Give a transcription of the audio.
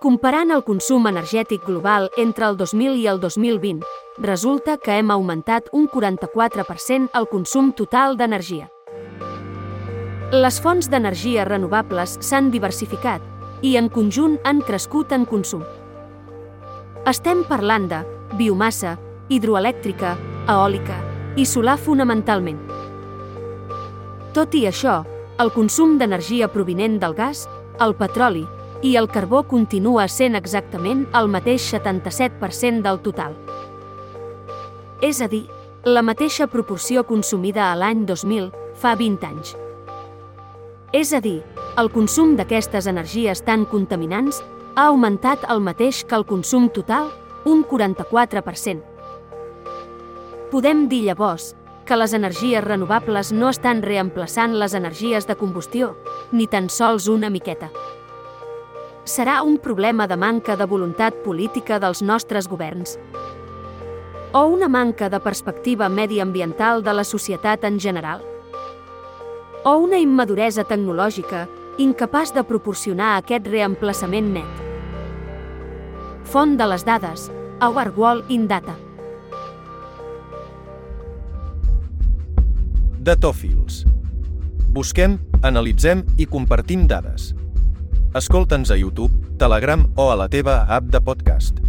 Comparant el consum energètic global entre el 2000 i el 2020, resulta que hem augmentat un 44% el consum total d'energia. Les fonts d'energia renovables s'han diversificat i en conjunt han crescut en consum. Estem parlant de biomassa, hidroelèctrica, eòlica i solar fonamentalment. Tot i això, el consum d'energia provinent del gas, el petroli i el carbó continua sent exactament el mateix 77% del total. És a dir, la mateixa proporció consumida a l'any 2000 fa 20 anys. És a dir, el consum d'aquestes energies tan contaminants ha augmentat el mateix que el consum total, un 44%. Podem dir llavors que les energies renovables no estan reemplaçant les energies de combustió, ni tan sols una miqueta. Serà un problema de manca de voluntat política dels nostres governs o una manca de perspectiva mediambiental de la societat en general? O una immaduresa tecnològica incapaç de proporcionar aquest reemplaçament net? Font de les dades, Our World in Data. Datòfils. Busquem, analitzem i compartim dades. Escolta'ns a YouTube, Telegram o a la teva app de podcast.